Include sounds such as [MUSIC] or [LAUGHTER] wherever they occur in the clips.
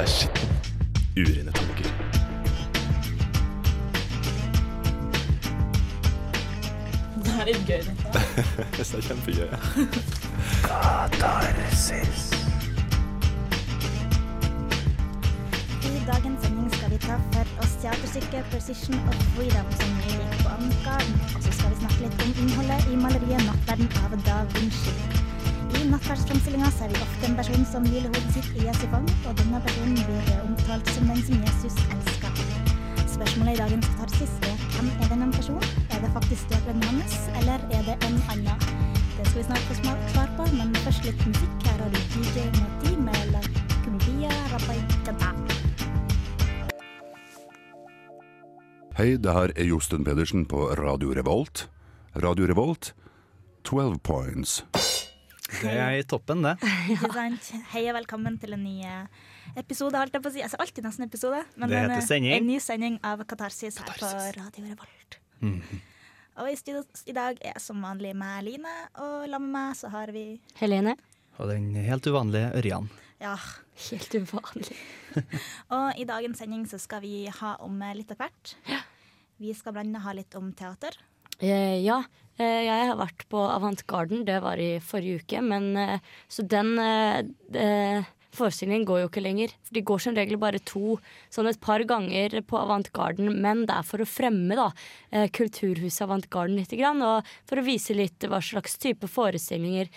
Er skitten. Urene tanker. Det er litt gøy, dette. [LAUGHS] Det er kjempegøy. Katarsis. I dagens sending skal vi ta for oss teaterstykket 'Precision of Freedom' som vi gikk på Avantgarden. Og så skal vi snakke litt om innholdet i maleriet 'Nattverden' av Da Vinci. Nattverdsframstillinga ser vi ofte en person som hviler hodet sitt i Jesu fang, og denne personen blir omtalt som den som Jesus elsker. Spørsmålet i dagens katarsis er hvem er denne personen? Er det faktisk døperen hans, eller er det en annen? Det skal vi snart få svar på, men først litt musikk. Her har du DJ Mati med La Cumbia Rabaicada. Hei, det her er Josten Pedersen på Radio Revolt. Radio Revolt, 12 points. Det er i toppen, det. [LAUGHS] Ikke sant? Hei og velkommen til en ny eh, episode, holdt jeg på å si. Altså alltid nesten episode, men Det en, heter eh, sending. en ny sending av Katarsis, her på Radio Revolt. Mhm. Og i studio i dag er som vanlig med Line, og sammen med meg så har vi Helene. Og den helt uvanlige Ørjan. Ja. Helt uvanlig. [LAUGHS] Og i dagens sending så skal vi ha om eh, litt av hvert. Vi skal blant ha litt om teater. Eh, ja, jeg har vært på Avant Garden, det var i forrige uke. Men eh, så den eh, eh, forestillingen går jo ikke lenger. De går som regel bare to, sånn et par ganger på Avant Garden. Men det er for å fremme da, eh, Kulturhuset Avant Garden litt. Og for å vise litt hva slags type forestillinger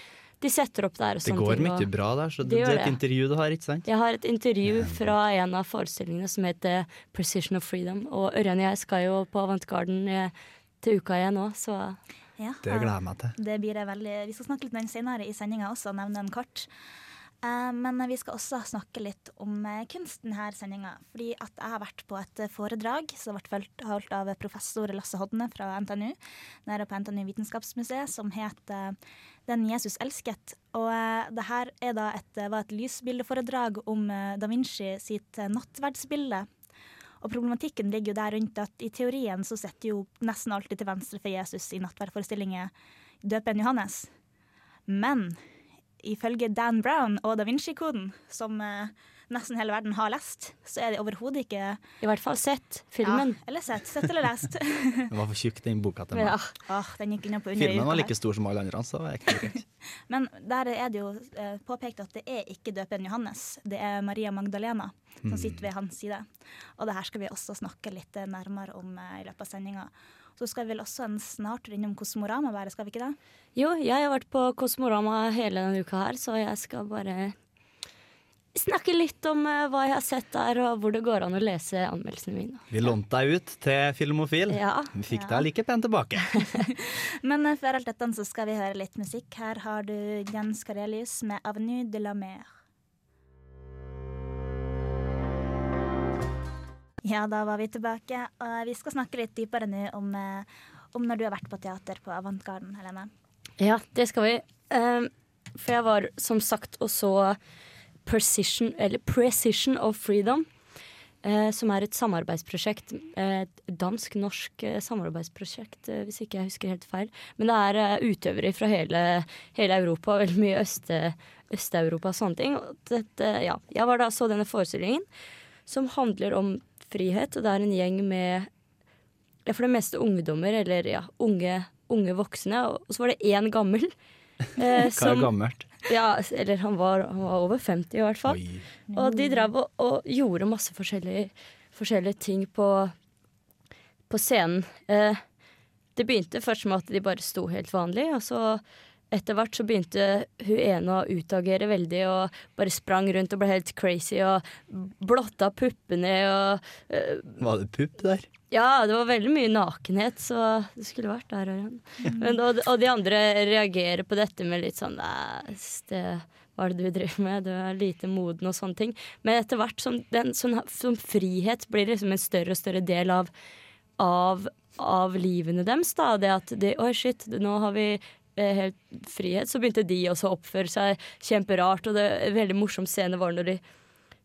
de setter opp der. og Det går ting, mye bra der, så Det det, er et intervju du har, ikke sant? Jeg har et intervju fra en av forestillingene som heter Precision of Freedom. Og Ørjan og jeg skal jo på Avant Garden eh, til uka igjen nå, så Ja, Det gleder jeg meg til. Det blir det veldig Vi skal snakke litt om den senere i sendinga også, nevne den kort. Eh, Men vi skal også snakke litt om kunsten kunst denne sendinga. Fordi at jeg har vært på et eh, foredrag som ble holdt- holdt av professor Lasse Hodne fra NTNU, nede på NTNU Vitenskapsmuseet, som het eh, 'Den Jesus elsket'. Og eh, det her er da et, eh, var et lysbildeforedrag om eh, da Vinci sitt eh, nattverdsbilde. Og problematikken ligger jo der rundt at i teorien så sitter jo nesten alltid til venstre for Jesus i nattverdforestillinger døperen Johannes. Men ifølge Dan Brown og Da Vinci-koden, som eh, nesten hele verden har lest, så er det overhodet ikke i hvert fall sett filmen. Ja, eller sett, sett eller lest. [LAUGHS] Den var for tjukk, den boka til meg. Ja. Oh, den gikk unna på under Filmen var like stor som alle andre, så det er ikke greit. [LAUGHS] Men der er det jo eh, påpekt at det er ikke døperen Johannes, det er Maria Magdalena som sitter ved hans side. Og det her skal vi også snakke litt eh, nærmere om eh, i løpet av sendinga. Så skal vi vel også en snart innom Kosmorama være, skal vi ikke det? Jo, jeg har vært på Kosmorama hele denne uka her, så jeg skal bare snakke litt om eh, hva jeg har sett der, og hvor det går an å lese anmeldelsene mine. Vi lånte deg ut til Filmofil. Ja. Vi fikk Ja. deg like pent tilbake. [LAUGHS] Men eh, før alt dette så skal vi høre litt musikk. Her har du Jens Karelius med 'Avenue de la Mer'. Ja, da var vi tilbake. Og vi skal snakke litt dypere nå om, eh, om når du har vært på teater på Avantgarden, Helene. Ja, det skal vi. Um, for jeg var som sagt og så Precision, eller Precision of Freedom. eh, som er et samarbeidsprosjekt. eh, Et dansk-norsk eh, samarbeidsprosjekt, eh, hvis ikke jeg husker helt feil. Men det er utøvere fra hele, hele Europa, veldig mye Øste- Øst-Europa og sånne ting. Og dette, ja. Jeg var da så denne forestillingen, som handler om frihet, og det er en gjeng med ja, for det meste ungdommer, eller ja, unge, unge voksne. Og så var det én gammel. [LAUGHS] Hva Eh, er som, gammelt? Ja, eller han var, han var over 50 i hvert fall. Oi. Og de drev og, og gjorde masse forskjellige, forskjellige ting på, på scenen. Eh, det begynte først med at de bare sto helt vanlig, og så etter hvert så begynte hun ene å utagere veldig og bare sprang rundt og ble helt crazy og blotta puppene og uh, Var det pupp der? Ja, det var veldig mye nakenhet, så det skulle vært der. Men, og, og de andre reagerer på dette med litt sånn det, hva er det du driver med? Du er lite moden og sånne ting. Men etter hvert som, den, sånn, som frihet blir liksom en større og større del av, av, av livene deres. Da. Det at de, Oi, shit, nå har vi helt frihet. Så begynte de også å oppføre seg kjemperart. Og det en veldig morsom scene var når de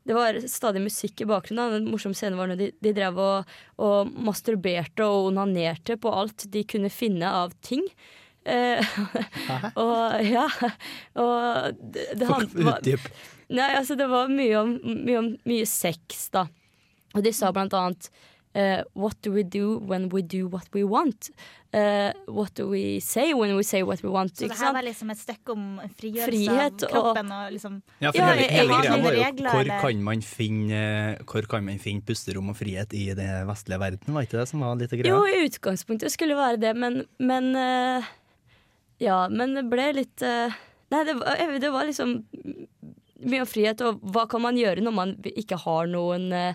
det var stadig musikk i bakgrunnen. En morsom scene var når de, de drev og, og masturberte og onanerte på alt de kunne finne av ting. Eh, [LAUGHS] og ja Og det, det var- Nei, altså det var mye om, mye om mye sex, da. Og de sa blant annet eh, What do we do when we do what we want? Uh, what do we say when we say what we want? Så det her var liksom et stykke om frigjørelse Frihet av kroppen og liksom Ja, for Ja, hele, hele greia var jo regler, hvor kan, man finne, hvor kan man finne pusterom og frihet i den vestlige verden, var ikke det som var litt av greia? Jo, i utgangspunktet skulle det være det, men, men uh, Ja, men det ble litt Nei, det var, det var liksom mye frihet, og hva kan man gjøre når man ikke har noen, eh,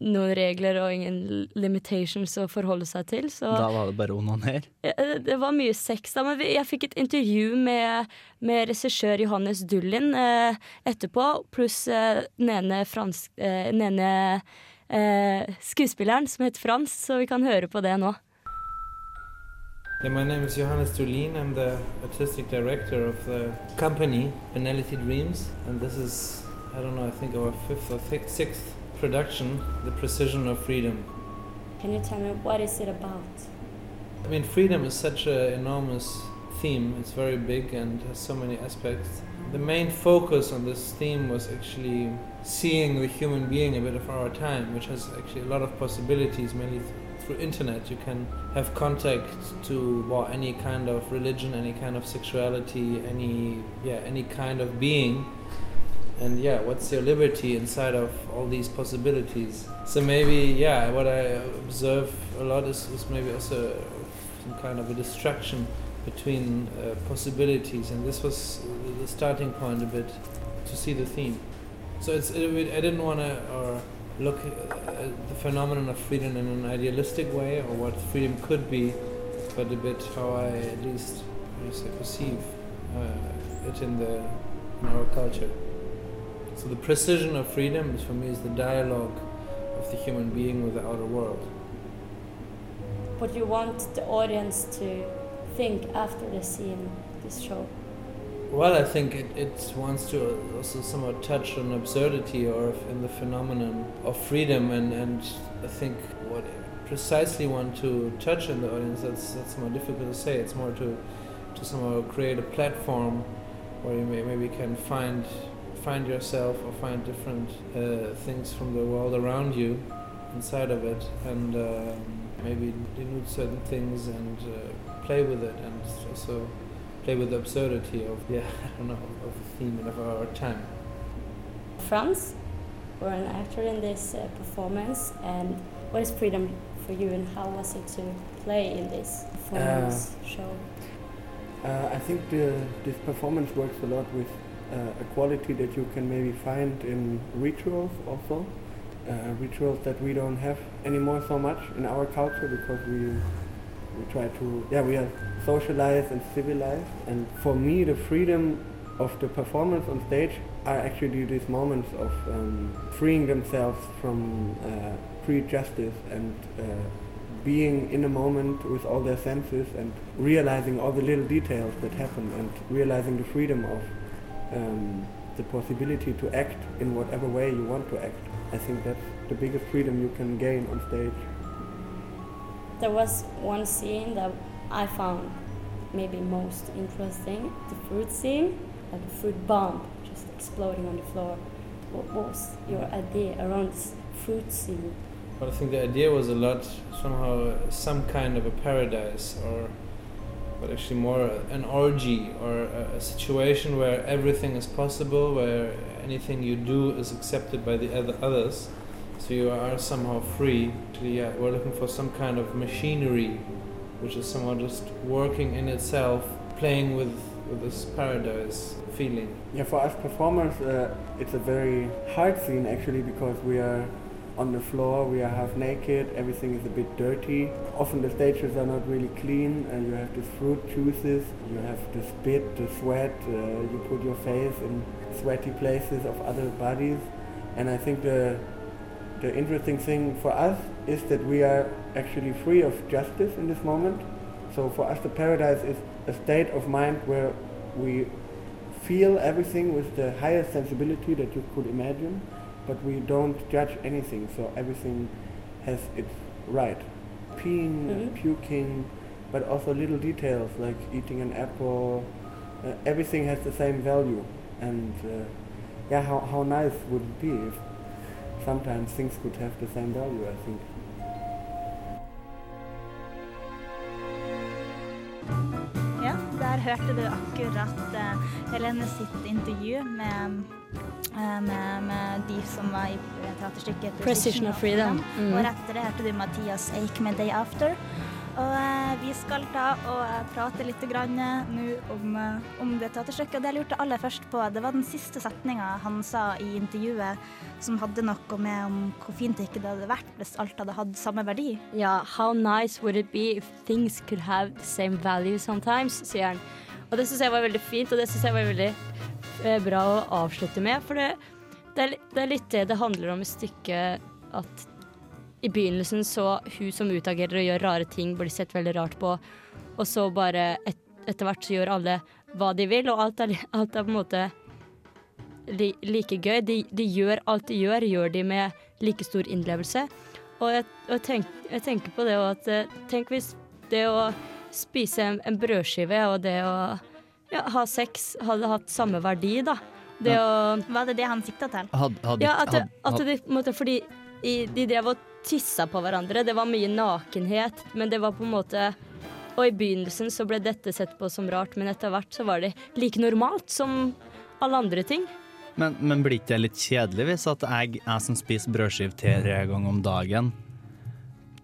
noen regler og ingen limitations å forholde seg til? Så Da var det bare å onanere. Eh, Det var mye sex da, men jeg fikk et intervju med, med regissør Johannes Dullin eh, etterpå, pluss eh, den ene, fransk, eh, den ene eh, skuespilleren som het Frans, så vi kan høre på det nå. Yeah, my name is Johannes Tulin. I'm the artistic director of the company Benality Dreams, and this is, I don't know, I think our fifth or thi- sixth production, The Precision of Freedom. Can you tell me what is it about? I mean, freedom is such an enormous theme. It's very big and has so many aspects. The main focus on this theme was actually seeing the human being a bit of our time, which has actually a lot of possibilities, mainly th- through internet. You can have contact to well, any kind of religion, any kind of sexuality, any yeah, any kind of being. And yeah, what's your liberty inside of all these possibilities? So maybe yeah, what I observe a lot is, is maybe also some kind of a distraction between uh, possibilities, and this was the starting point a bit to see the theme. So it's I didn't want to or look at the phenomenon of freedom in an idealistic way or what freedom could be, but a bit how I at least perceive uh, it in the in our culture. So the precision of freedom is for me is the dialogue of the human being with the outer world. But you want the audience to think after they see this show? Well, I think it, it wants to also somewhat touch on absurdity or in the phenomenon of freedom, and, and I think what I precisely want to touch in the audience that's that's more difficult to say. It's more to to somehow create a platform where you may, maybe can find find yourself or find different uh, things from the world around you inside of it, and um maybe denude certain things and uh, play with it, and also play with the absurdity of yeah [LAUGHS] I don't know of the theme and of our time. France you're an actor in this uh, performance, and what is freedom for you, and how was it to play in this performance show? Uh, I think the, this performance works a lot with uh, a quality that you can maybe find in rituals also. Uh, rituals that we don't have anymore so much in our culture because we we try to yeah we are socialized and civilized and for me the freedom of the performance on stage are actually these moments of um, freeing themselves from uh, prejudice and uh, being in a moment with all their senses and realizing all the little details that happen and realizing the freedom of um, the possibility to act in whatever way you want to act. I think that's the biggest freedom you can gain on stage. There was one scene that I found maybe most interesting, the fruit scene, like a fruit bomb just exploding on the floor. What was your idea around this fruit scene? But I think the idea was a lot somehow some kind of a paradise or but actually more an orgy or a, a situation where everything is possible, where anything you do is accepted by the other others. So you are somehow free. Actually, yeah, we're looking for some kind of machinery, which is somehow just working in itself, playing with with this paradise feeling. Yeah, for us performers, uh, it's a very hard scene actually because we are on the floor, we are half naked, everything is a bit dirty. Often the stages are not really clean, and you have the fruit juices, you have the spit, the sweat, uh, you put your face in sweaty places of other bodies. And I think the the interesting thing for us is that we are actually free of justice in this moment. So for us, the paradise is a state of mind where we feel everything with the highest sensibility that you could imagine, but we don't judge anything. So everything has its right. Peeing, Mhm. puking, but also little details like eating an apple. Uh, everything has the same value, and uh, yeah, how how nice would it be if sometimes things could have the same value? I think. Ja, der hørte du akkurat uh, Helene sitt intervju med, uh, med, med de som var i teaterstykket Precision of Freedom. Mm. Og rett etter det hørte du Mathias Eik med 'Day After'. Og eh, vi skal ta og eh, prate litt eh, nå om, om det teaterstykket. Det jeg lurte aller først på, det var den siste setninga han sa i intervjuet, som hadde noe med om hvor fint det ikke hadde vært hvis alt hadde hatt samme verdi. Ja, how nice would it be if things could have the same value sometimes, sier han. Og det syns jeg var veldig fint, og det syns jeg var veldig bra å avslutte med. For det, det, er, det er litt det det handler om i stykket, at i begynnelsen så hun som utagerer og gjør rare ting, blir sett veldig rart på, og så bare et, etter hvert så gjør alle hva de vil, og alt er, alt er på en måte li, like gøy. De, de gjør alt de gjør, gjør de med like stor innlevelse. Og jeg, og tenk, jeg tenker på det og at eh, Tenk hvis det å spise en, en brødskive og det å ja, ha sex hadde hatt samme verdi, da. Det å Var det det han sikta til? Had, had, Ja, at, had, at det måte Fordi i, de drev og tissa på hverandre. Det var mye nakenhet, men det var på en måte Og i begynnelsen så ble dette sett på som rart, men etter hvert så var det like normalt som alle andre ting. Men, men blir ikke det litt kjedelig hvis at jeg, jeg som spiser brødskive tre ganger om dagen,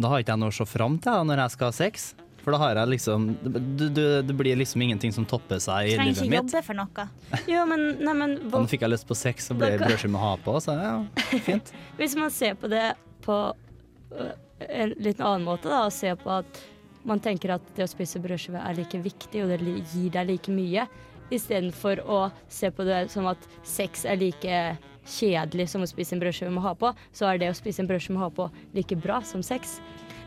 da har ikke jeg noe å se fram til når jeg skal ha sex? For da har jeg liksom Det, du, det blir liksom ingenting som topper seg i Trenger livet ikke mitt. jobbe for noe. [LAUGHS] Jo, men, nei, men hva, nå fikk jeg lyst på sex, så ble brødskive med å ha på. Så ja, fint. [LAUGHS] hvis man ser på det på en litt annen måte, da, å se på at man tenker at det å spise brødskive er like viktig, og det gir deg like mye, istedenfor å se på det som at sex er like kjedelig som å spise en brødskive med å ha på, så er det å spise en brødskive med å ha på like bra som sex.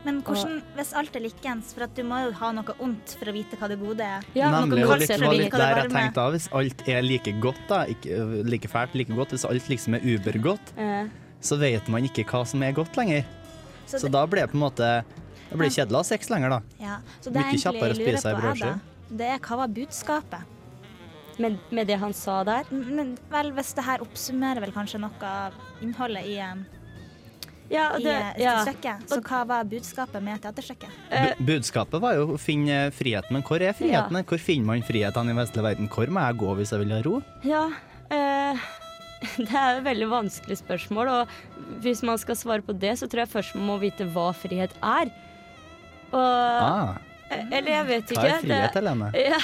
Men hvordan, hvis alt er likens, for at du må jo ha noe ondt for å vite hva det gode er. Ja, Nemlig, noe godt litt, var litt der jeg tenkte av, hvis alt er like godt, da, ikke like fælt, like godt, hvis alt liksom er ubergodt, Eh, så vet man ikke hva som er godt lenger. Så Så det- da blir det på en måte Det blir kjedelig å ha sex lenger, da. Ja, så det Mye kjappere å spise ei på brødskive. det er hva var budskapet? med, med det han sa der. Men vel, hvis det her oppsummerer vel kanskje noe av innholdet i, um, Ja, det, i ja. stykket, så hva var budskapet med teaterstykket? Eh, Bu- Budskapet var jo å finne friheten, men hvor er friheten? Hvor finner man friheten i den vestlige verden? Hvor må jeg gå hvis jeg vil ha ro? Ja, eh, [LAUGHS] det er et veldig vanskelig spørsmål, og hvis man skal svare på det, så tror jeg først man må vite hva frihet er. Og Ah, Eller jeg vet ikke. hva er frihet, Helene? [LAUGHS] ja,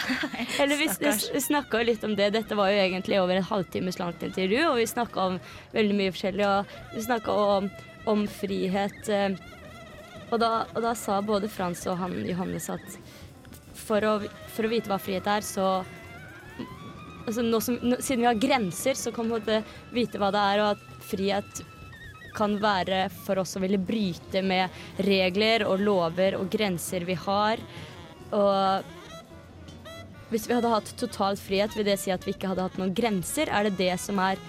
eller vi, snakka litt om det. Dette var jo egentlig over en halvtimes langt intervju, og vi snakka om veldig mye forskjellig. Og vi snakka om, om frihet. eh, Og da, og da sa både Frans og han Johannes at for å, for å vite hva frihet er, så altså som, Siden vi har grenser, så kan vi vite hva det er, og at frihet kan være for oss å ville bryte med regler og lover og grenser vi har. Og hvis vi hadde hatt total frihet, vil det si at vi ikke hadde hatt noen grenser? Er det det som er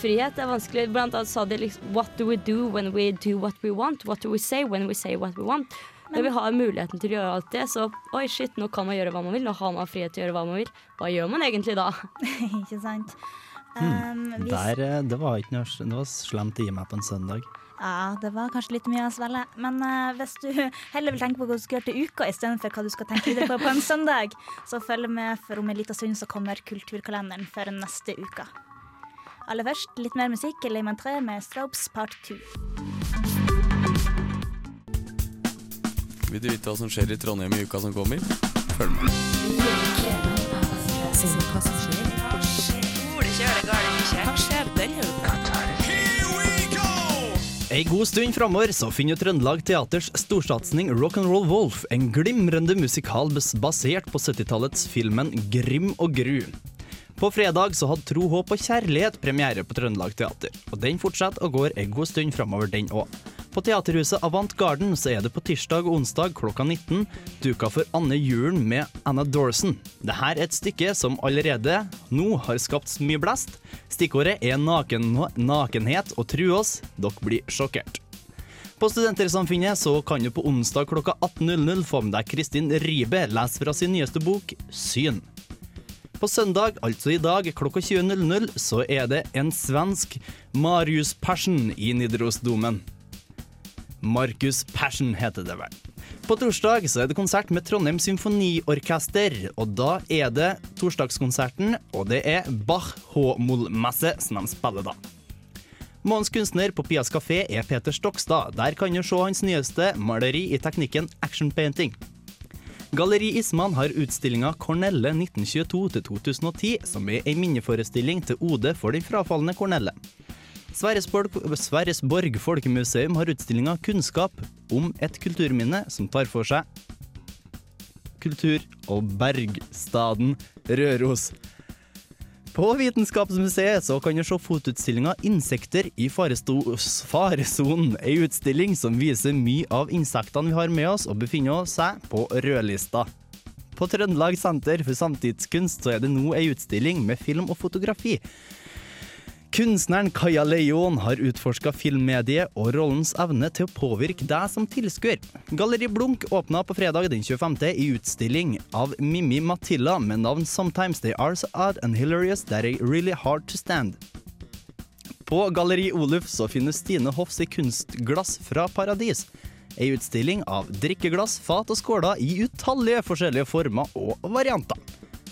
frihet? Det er vanskelig. Blant annet sa de liksom What do we do when we do what we want? What do we say when we say what we want? Når vi har muligheten til å gjøre alt det, så oi, shit, nå kan man gjøre hva man vil. Nå har man frihet til å gjøre hva man vil. Hva gjør man egentlig da? [LAUGHS] ikke sant? Um, hvis, Der, eh, det var ikke noe Det var slemt å gi meg på en søndag. ja, det var kanskje litt mye å svelge. Men uh, hvis du [LAUGHS] heller vil tenke på hva du skal gjøre til uka istedenfor hva du skal tenke videre på på en søndag, så følg med, for om en liten stund så kommer kulturkalenderen for neste uke. Aller først litt mer musikk. Layman 3 med Strobes part 2. Vil du vite hva som skjer i Trondheim i uka som kommer? Følg med. Ei god stund framover så finner Trøndelag Teaters storsatsing Rock'n'Roll Wolf en glimrende musikal basert på 70-tallets filmen Grim og Gru. På fredag så hadde Tro, håp og kjærlighet premiere på Trøndelag Teater, og den fortsetter og går ei god stund framover, den òg. På Teaterhuset Avant Garden så er det på tirsdag og onsdag klokka 19 duka for Anne Julen med Anna Dorson. Dette er et stykke som allerede nå har skapt mye blest. Stikkordet er naken, nakenhet, og tru oss, dere blir sjokkert. På Studentersamfunnet så kan du på onsdag klokka 18.00 få med deg Kristin Ribe lese fra sin nyeste bok Syn. På søndag, altså i dag, klokka 20.00, så er det en svensk Marius Persen i Nidarosdomen. Marcus Passion heter det vel. På torsdag så er det konsert med Trondheim Symfoniorkester, og da er det torsdagskonserten, og det er Bach H-moll-messe som de spiller da. Månens kunstner på Pias kafé er Peter Stokstad. Der kan du se hans nyeste maleri i teknikken action painting. Galleri Isman har utstillinga Cornelle 1922-2010, som er ei minneforestilling til ode for den frafalne Cornelle. Sverresborg, Sverresborg folkemuseum har utstillinga Kunnskap om et kulturminne som tar for seg kultur og bergstaden Røros. På Vitenskapsmuseet så kan du se fotoutstillinga 'Insekter i faresonen'. Ei utstilling som viser mye av insektene vi har med oss og befinner seg på rødlista. På Trøndelag Senter for samtidskunst så er det nå ei utstilling med film og fotografi. Kunstneren Kaja Leon har utforska filmmediet og rollens evne til å påvirke deg som tilskuer. Galleri Blunk åpna på fredag den 25. i utstilling av Mimmi Matilla med navn 'Sometimes They Are So Odd and Hilarious That They Really Hard To Stand'. På Galleri Oluf så finner Stine Hoffs i kunstglass fra paradis. Ei utstilling av drikkeglass, fat og skåler i utallige forskjellige former og varianter.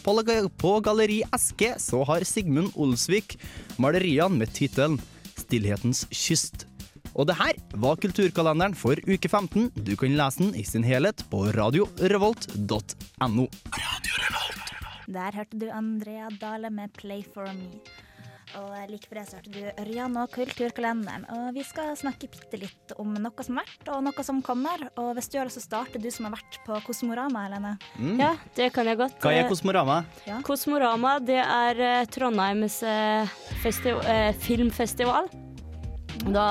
På, Galleri Eske så har Sigmund Olsvik maleriene med tittelen 'Stillhetens kyst'. Og det her var kulturkalenderen for uke 15. Du kan lese den i sin helhet på radiorevolt.no. Der hørte du Andrea Dale med 'Play for me'. Og like før det så hørte du Ørjan og Kulturkalenderen. Og vi skal snakke bitte litt om noe som har vært, og noe som kommer. Og hvis du har lyst til å starte, du som har vært på Kosmorama, Helene. Ja, det kan jeg godt. Hva er Kosmorama? Ja. Kosmorama, det er eh, Trondheims festi eh, filmfestival. Da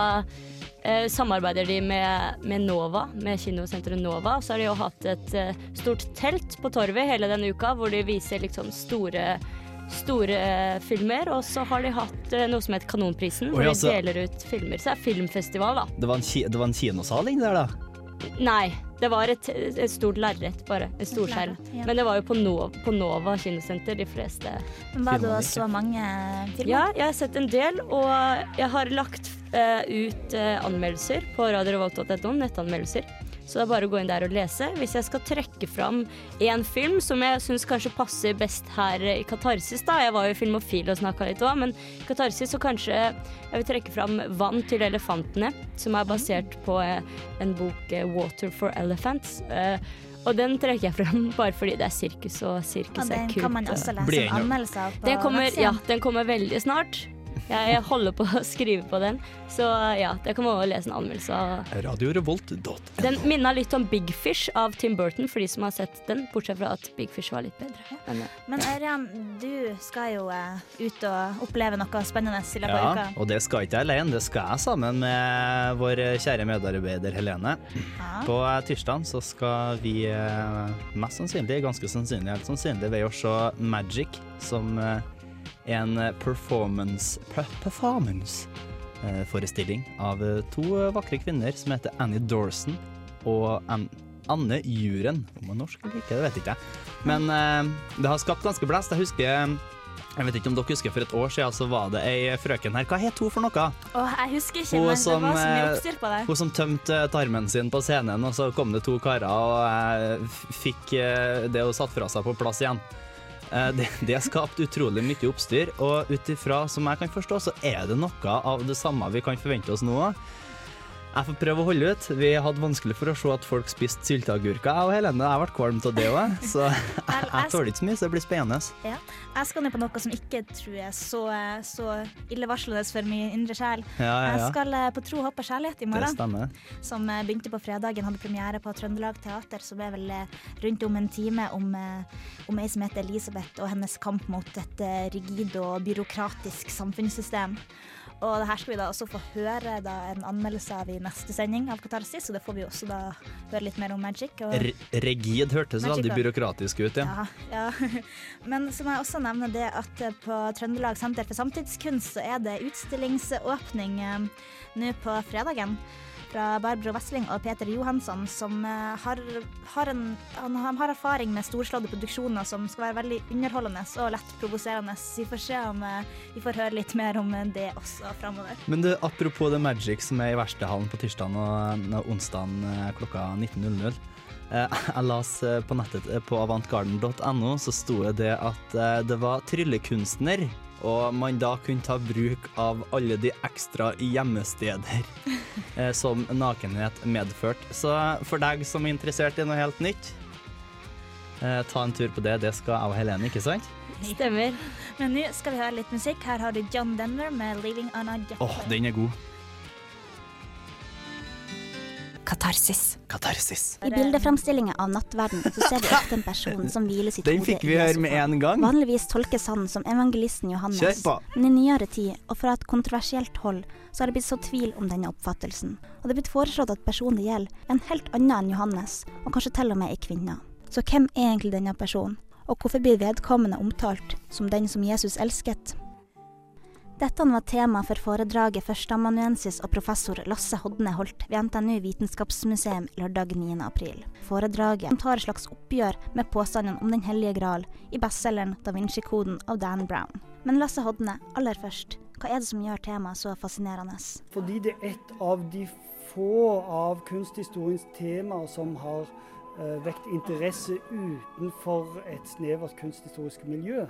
samarbeider de med, med Nova, med kinosenteret Nova. Så har de jo hatt et stort telt på Torvet hele denne uka, hvor de viser liksom store Store eh, filmer, og så har de hatt eh, noe som heter Kanonprisen, hvor Oi, de altså- deler ut filmer. Så det er filmfestival, da. Det var en, ki det var en kinosal inni der, da? Nei, det var et, et stort lerret, bare. En storskjerm. ja. Men det var jo på Nova, på Nova kinosenter, de fleste Men Var det så mange filmer? Ja, jeg har sett en del, og jeg har lagt uh, ut uh, anmeldelser på radiorevolt.no, nettanmeldelser. Så det er bare å gå inn der og lese. Hvis jeg skal trekke fram én film som jeg syns kanskje passer best her i Katarsis, da. Jeg var jo filmofil og snakka litt òg, men i Katarsis så kanskje jeg vil trekke fram 'Vann til elefantene', som er basert på eh, en bok eh, 'Water for Elephants'. Eh, og den trekker jeg frem [LAUGHS] bare fordi det er sirkus, og Og sirkus er den kan man også lese en anmeldelse av på den kommer, ja, den kommer veldig snart. Jeg, jeg holder på [LAUGHS] å skrive på den, så ja, det kan også lese en anmeldelse av. Radiorevolt.no. Den minna litt om Big Fish av Tim Burton, for de som har sett den, bortsett fra at Big Fish var litt bedre. Men, ja. Men Ørjan, du skal jo uh, ut og oppleve noe spennende i løpet av Ja, uka. og det skal ikke jeg alene, det skal jeg sammen med vår kjære medarbeider Helene. Ja. På eh, tirsdag så skal vi uh, mest sannsynlig, ganske sannsynlig, helt sannsynlig ved å se Magic som eh, en performance per performance eh, av eh, to eh, vakre kvinner som heter Annie Dorson og An Anne Juren. Om hun er norsk eller ikke, det vet jeg ikke. Men eh, det har skapt ganske blest. Jeg husker jeg vet ikke om dere husker For et år siden så var det ei frøken her. Hva het hun for noe? Åh, jeg husker ikke, Hun men som, det var så mye eh, oppstyr på det. Hun som tømte tarmen sin på scenen, og så kom det to karer og eh, fikk eh, det hun satt fra seg, på plass igjen. Eh, det, har skapt utrolig mye oppstyr, og ut ifra som jeg kan forstå, så er det noe av det samme vi kan forvente oss nå. Jeg får prøve å holde ut. Vi hadde vanskelig for å se at folk spiste sylteagurker. Jeg og Helene jeg ble kvalm av det òg, så [LAUGHS] jeg, tåler ikke så mye, så det blir spennende. Ja. Jeg skal ned på noe som ikke tror jeg er så, så illevarslende for min indre sjel. Ja, ja, Jeg skal eh, på Tro, håp og kjærlighet i Det morgen. stemmer. Som eh, begynte på fredagen, hadde premiere på Trøndelag Teater, som er vel eh, rundt om en time om, om ei som heter Elisabeth og hennes kamp mot et rigid og byråkratisk samfunnssystem. Og det her skal vi da også få høre da en anmeldelse av i neste sending av Katarsis, og det får vi også da høre litt mer om Magic. Og R rigid hørtes Magic, veldig byråkratisk ut, ja. ja, ja. [LAUGHS] Men så må jeg også nevne det at eh, på Trøndelag Senter for samtidskunst så er det utstillingsåpning eh, nå på fredagen. Fra Barbro Wesling og Peter Johansson, som eh, har, har, en, han, han har erfaring med storslåtte produksjoner som skal være veldig underholdende og lett provoserende. Vi får se om eh, vi får høre litt mer om det også framover. Men du, apropos The Magic som er i Verkstedhallen på tirsdag og, onsdag klokka 19.00. [LAUGHS] Jeg las på nettet på avantgarden.no så sto det at det var tryllekunstner og man da kunne ta bruk av alle de ekstra gjemmesteder eh, [LAUGHS] som nakenhet medførte. Så for deg som er interessert i noe helt nytt, eh, ta en tur på det. Det skal jeg og Helene, ikke sant? Stemmer. Men nå skal vi høre litt musikk. Her har du John Denver med 'Leaving on a Jet'. Åh, oh, den er god. Katarsis. Katarsis. I bildeframstillinga av nattverden så ser vi ofte en person som hviler sitt Den fikk vi høre med en gang. Vanligvis tolkes han som evangelisten Johannes. Men i nyere tid, og fra et kontroversielt hold, så har det blitt så tvil om denne oppfattelsen. Og det er blitt foreslått at personen det gjelder, er en helt annen enn Johannes, og kanskje til og med ei kvinne. Så hvem er egentlig denne personen? Og hvorfor blir vedkommende omtalt som den som Jesus elsket? Dette var tema for foredraget førsteamanuensis og professor Lasse Hodne holdt ved NTNU Vitenskapsmuseum lørdag 9. april. Foredraget tar et slags oppgjør med påstandene om Den hellige gral i bestselgeren Da Vinci-koden av Dan Brown. Men Lasse Hodne, aller først, hva er det som gjør temaet så fascinerende? Fordi det er et av de få av kunsthistoriens temaer som har uh, vekt interesse utenfor et snevert kunsthistorisk miljø.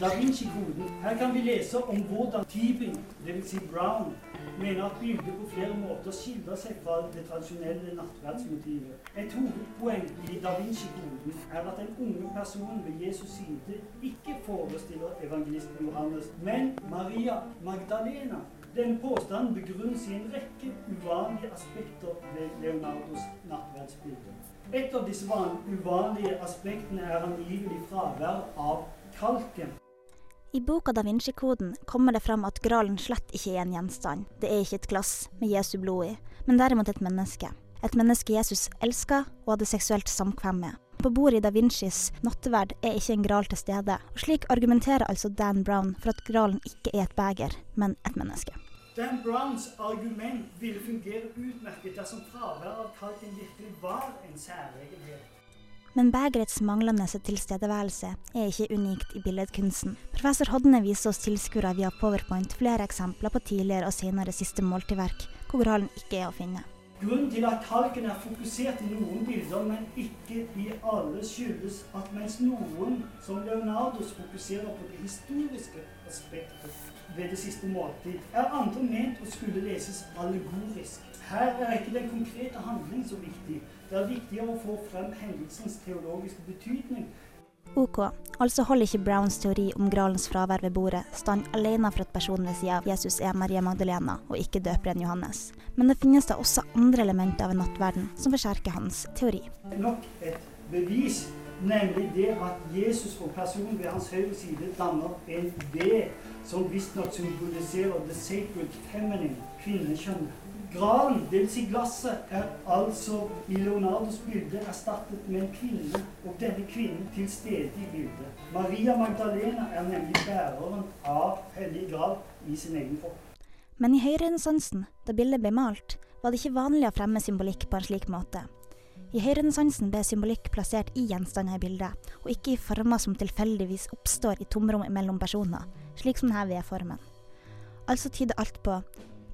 Da Vinci-koden. Her kan vi lese om hvordan Tibing, dvs. Si Brown, mener at bildet på flere måter skiller seg fra det tradisjonelle nattverdsmotivet. Et hovedpoeng i Da Vinci-koden er at den unge personen ved Jesus side ikke forestiller evangelisten Johannes, men Maria Magdalena. Denne påstanden begrunnes i en rekke uvanlige aspekter ved Leonardos nattverdsbilde. Et av disse uvanlige aspektene er angivelig fravær av kalken. I boka Da Vinci-koden kommer det fram at gralen slett ikke er en gjenstand. Det er ikke et glass med Jesu blod i, men derimot et menneske. Et menneske Jesus elska og hadde seksuelt samkvem med. På bordet i Da Vincis natteverd er ikke en gral til stede, og slik argumenterer altså Dan Brown for at gralen ikke er et beger, men et menneske. Dan Browns argument ville fungere utmerket dersom fraværet av kalken virkelig var en særegenhet. Men begerets manglende tilstedeværelse er ikke unikt i billedkunsten. Professor Hodne viser oss tilskuere via Powerpoint flere eksempler på tidligere og senere siste måltidverk hvor gralen ikke er å finne. Grunnen til at kalken er fokusert i noen bilder, men ikke i alle, skyldes at mens noen, som Leonardos, fokuserer på det historiske aspektet ved det siste måltid, er andre ment å skulle leses allegorisk. Her er ikke den konkrete handling så viktig, det er viktigere å få frem hendelsens teologiske betydning. OK, altså holder ikke Browns teori om gralens fravær ved bordet stand alene for at personen ved sida av Jesus er Maria Magdalena, og ikke døperen Johannes. Men det finnes da også andre elementer av en nattverden som forsterker hans teori. Nok et bevis, nemlig det at Jesus og personen ved hans høyre side danner en V, som visstnok symboliserer the sacred feminine, kvinnekjønnet. Gralen, dvs. Si glasset, er altså i Leonardos bilde erstattet med en kvinne, og denne kvinnen til stede i bildet. Maria Magdalena er nemlig bæreren av Hellig grav i sin egen form. Men i høyrerenessansen, da bildet ble malt, var det ikke vanlig å fremme symbolikk på en slik måte. I høyrerenessansen ble symbolikk plassert i gjenstander i bildet, og ikke i former som tilfeldigvis oppstår i tomrom mellom personer, slik som denne V-formen. Altså tyder alt på,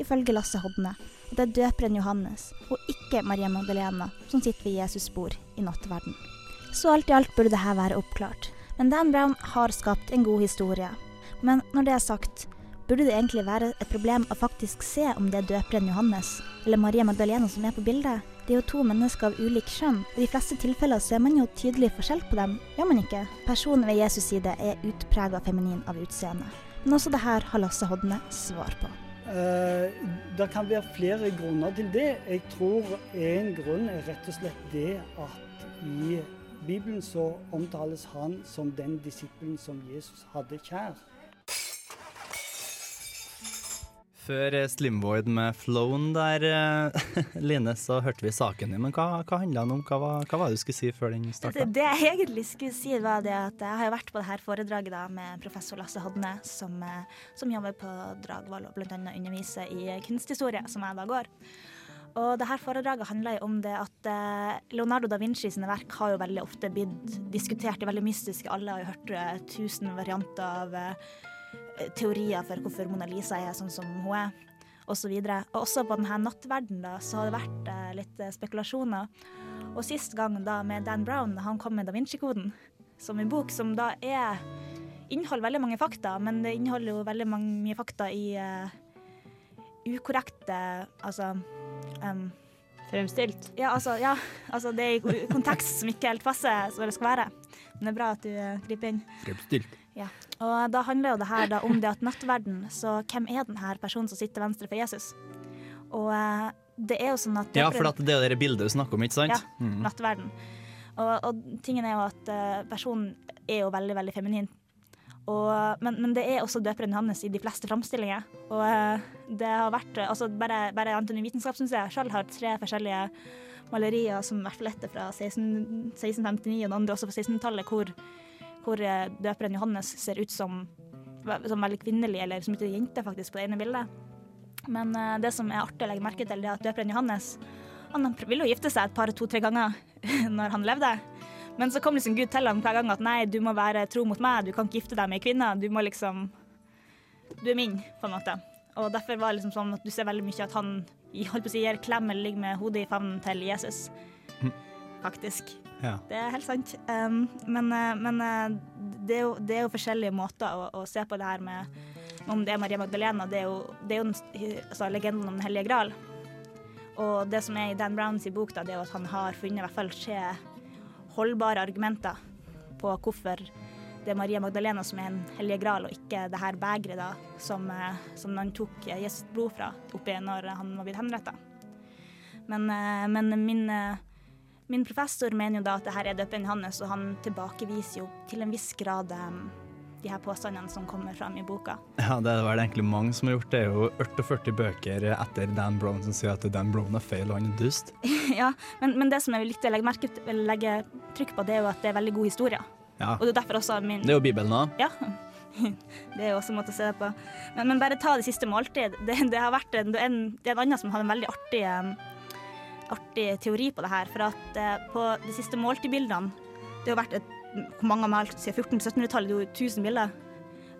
ifølge Lasse Hodne, at det er døperen Johannes, og ikke Maria Magdalena, som sitter ved Jesus' bord i nattverden. Så alt i alt burde dette være oppklart. Men Dan Brown har skapt en god historie. Men når det er sagt, burde det egentlig være et problem å faktisk se om det er døperen Johannes eller Maria Magdalena som er på bildet? Det er jo to mennesker av ulik kjønn, og i de fleste tilfeller ser man jo tydelig forskjell på dem, gjør man ikke? Personen ved Jesus side er utprega feminin av utseende. Men også det her har Lasse Hodne svar på. Uh, det kan være flere grunner til det. Jeg tror en grunn er rett og slett det at i Bibelen så omtales han som den disippelen som Jesus hadde kjær. Før eh, Slimvoid med Flown der, eh, [LAUGHS] Line, så hørte vi saken din. Men hva, hva handla den om? Hva hva var det du skulle si før den starta? Det, det, jeg egentlig skulle si, var det at jeg har vært på det her foredraget da, med professor Lasse Hodne, som, som jobber på Dragvoll og bl.a. underviser i kunsthistorie, som jeg da går. Og det her foredraget handler jo om det at eh, Leonardo da Vinci sine verk har jo veldig ofte blitt diskutert i veldig mystiske. Alle har jo hørt eh, tusen varianter av eh, teorier for hvorfor Mona Lisa er sånn som hun er, osv. Og, og også på denne nattverden da, så har det vært eh, litt eh, spekulasjoner. Og sist gang da med Dan Brown, han kom med Da Vinci-koden som en bok som da er inneholder veldig mange fakta, men det inneholder jo veldig mange, mye fakta i uh, ukorrekte Altså um, Fremstilt? Ja, altså, ja, altså det er i kontekst som ikke helt passer som det skal være. Men det er bra at du eh, griper inn. Fremstilt. Ja. Og da handler jo det her da om det at nattverden, så hvem er den her personen som sitter venstre for Jesus? Og eh, det er jo sånn at Ja, for at det er det bildet du snakker om, ikke sant? Ja, Mm. nattverden. Og, og tingen er jo at eh, personen er jo veldig, veldig feminin. Og, men, men det er også døperen Johannes i de fleste framstillinger. Og det har vært altså Bare, bare Antony Vitenskapsmuseet selv har tre forskjellige malerier, som i hvert fall ett fra 16, 1659 og den andre også fra 1600-tallet, hvor, hvor eh, døperen Johannes ser ut som, som veldig kvinnelig, eller som ikke en jente, faktisk, på det ene bildet. Men uh, det som er artig å legge merke til, det er at døperen Johannes han ville jo gifte seg et par, to-tre ganger [LAUGHS] når han levde. Men så kom liksom Gud til ham hver gang at nei, du må være tro mot meg, du kan ikke gifte deg med ei kvinne. Du må liksom Du er min, på en måte. Og derfor var det liksom sånn at du ser veldig mye at han holdt på å si, gir klem eller ligger med hodet i favnen til Jesus. Faktisk. Ja. Det er helt sant. Um, men eh, men eh, det, er jo, det er jo forskjellige måter å, å se på det her med om det er Maria Magdalena. Det er jo, det er jo den, altså, legenden om Den hellige gral. Og det som er i Dan Browns bok, da, det er jo at han har funnet i hvert fall tre holdbare argumenter på hvorfor det er Maria Magdalena som er en hellige gral, og ikke det her begeret som, eh, som han tok eh, Jesus blod fra oppi når han var blitt henretta. Men, eh, men min, min professor mener jo da at det her er døperen Johannes, og han tilbakeviser jo til en viss grad de her påstandene som kommer fram i boka. Ja, det er vel egentlig mange som har gjort det. Det er jo 48 bøker etter Dan Brown som sier at Dan Brown er feil og han er dust. [LAUGHS] ja, men, men det som jeg vil legge, merke, legge trykk på, det er jo at det er veldig god historie. Ja. Og det er derfor også min Det er jo Bibelen da. Ja. [LAUGHS] Det er jo også en måte å se det på. Men, men bare ta det siste måltid. Det, det har vært en, en, det er en annen som har en veldig artig, artig teori på det her. For at eh, på de siste måltidbildene Det har vært et, hvor mange har malt siden 1400-1700-tallet, det er jo 1000 bilder.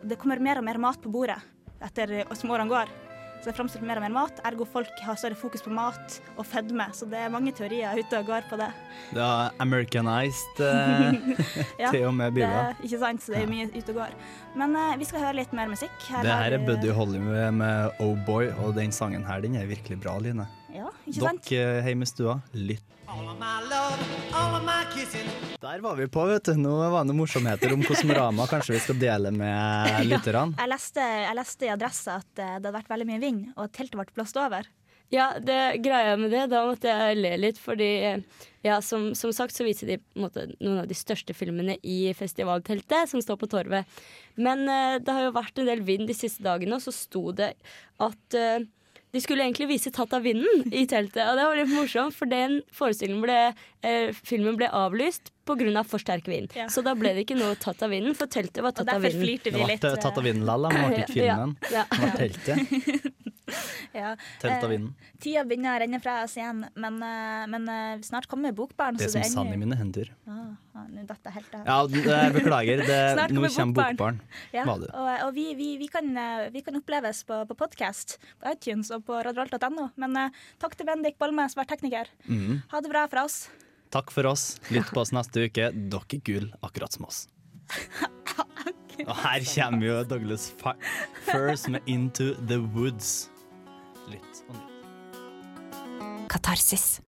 Det kommer mer og mer mat på bordet etter eh, som årene går. Så det er framstilt mer og mer mat, ergo folk har større fokus på mat og fedme. Så det er mange teorier ute og går på det. Det er Americanized eh, [LAUGHS] Ja, til og med Det, er- ikke sant, så det er mye ute og går. Men eh, vi skal høre litt mer musikk. Det her er Buddy Holly med, med Oh Boy, og den sangen her den er virkelig bra, Line. Ja, ikke sant? Dere hjemme i stua, lytt. Der var vi på, vet du. Nå var det noen morsomheter om Kosmorama kanskje vi skal dele med [LAUGHS] lytterne. Jeg leste, jeg leste i Adressa at eh, det hadde vært veldig mye vind, og at teltet ble blåst over. Ja, det greia med det, da måtte jeg le litt, fordi ja, som, som sagt så viser de på en måte, noen av de største filmene i festivalteltet, som står på Torvet. Men uh, det har jo vært en del vind de siste dagene, og så sto det at eh, de skulle egentlig vise 'Tatt av vinden' i teltet, og det var litt morsomt, for den forestillingen ble, eh, filmen ble avlyst pga. for sterk vind. Ja. Så da ble det ikke noe 'Tatt av vinden', for teltet var tatt av vinden. Det ble litt. eh, tatt av vinden likevel, men det ble ikke [LAUGHS] filmen. Ja, Ja. var teltet. [LAUGHS] Ja. Telt av Eh. Tida begynner å renne fra oss igjen, men, eh, men eh, snart kommer Bokbarn. Det så som det sand i mine hender. Ah, ah, Nå datt jeg helt av. Ja, beklager. Det, [LAUGHS] Snart nå kommer kommer Bokbarn. Bokbarn. Ja, og, og vi, vi, vi, kan, eh, vi kan oppleves på, på podkast på iTunes og på radioalt.no. Men uh, takk til Bendik Bolme, som var tekniker. Mm. Ha det bra fra oss. Takk for oss. Lytt på oss neste uke. Dere er gull, akkurat som oss. Og her kommer jo Douglas Furs med 'Into the Woods'. Lytt og nytt. Katarsis.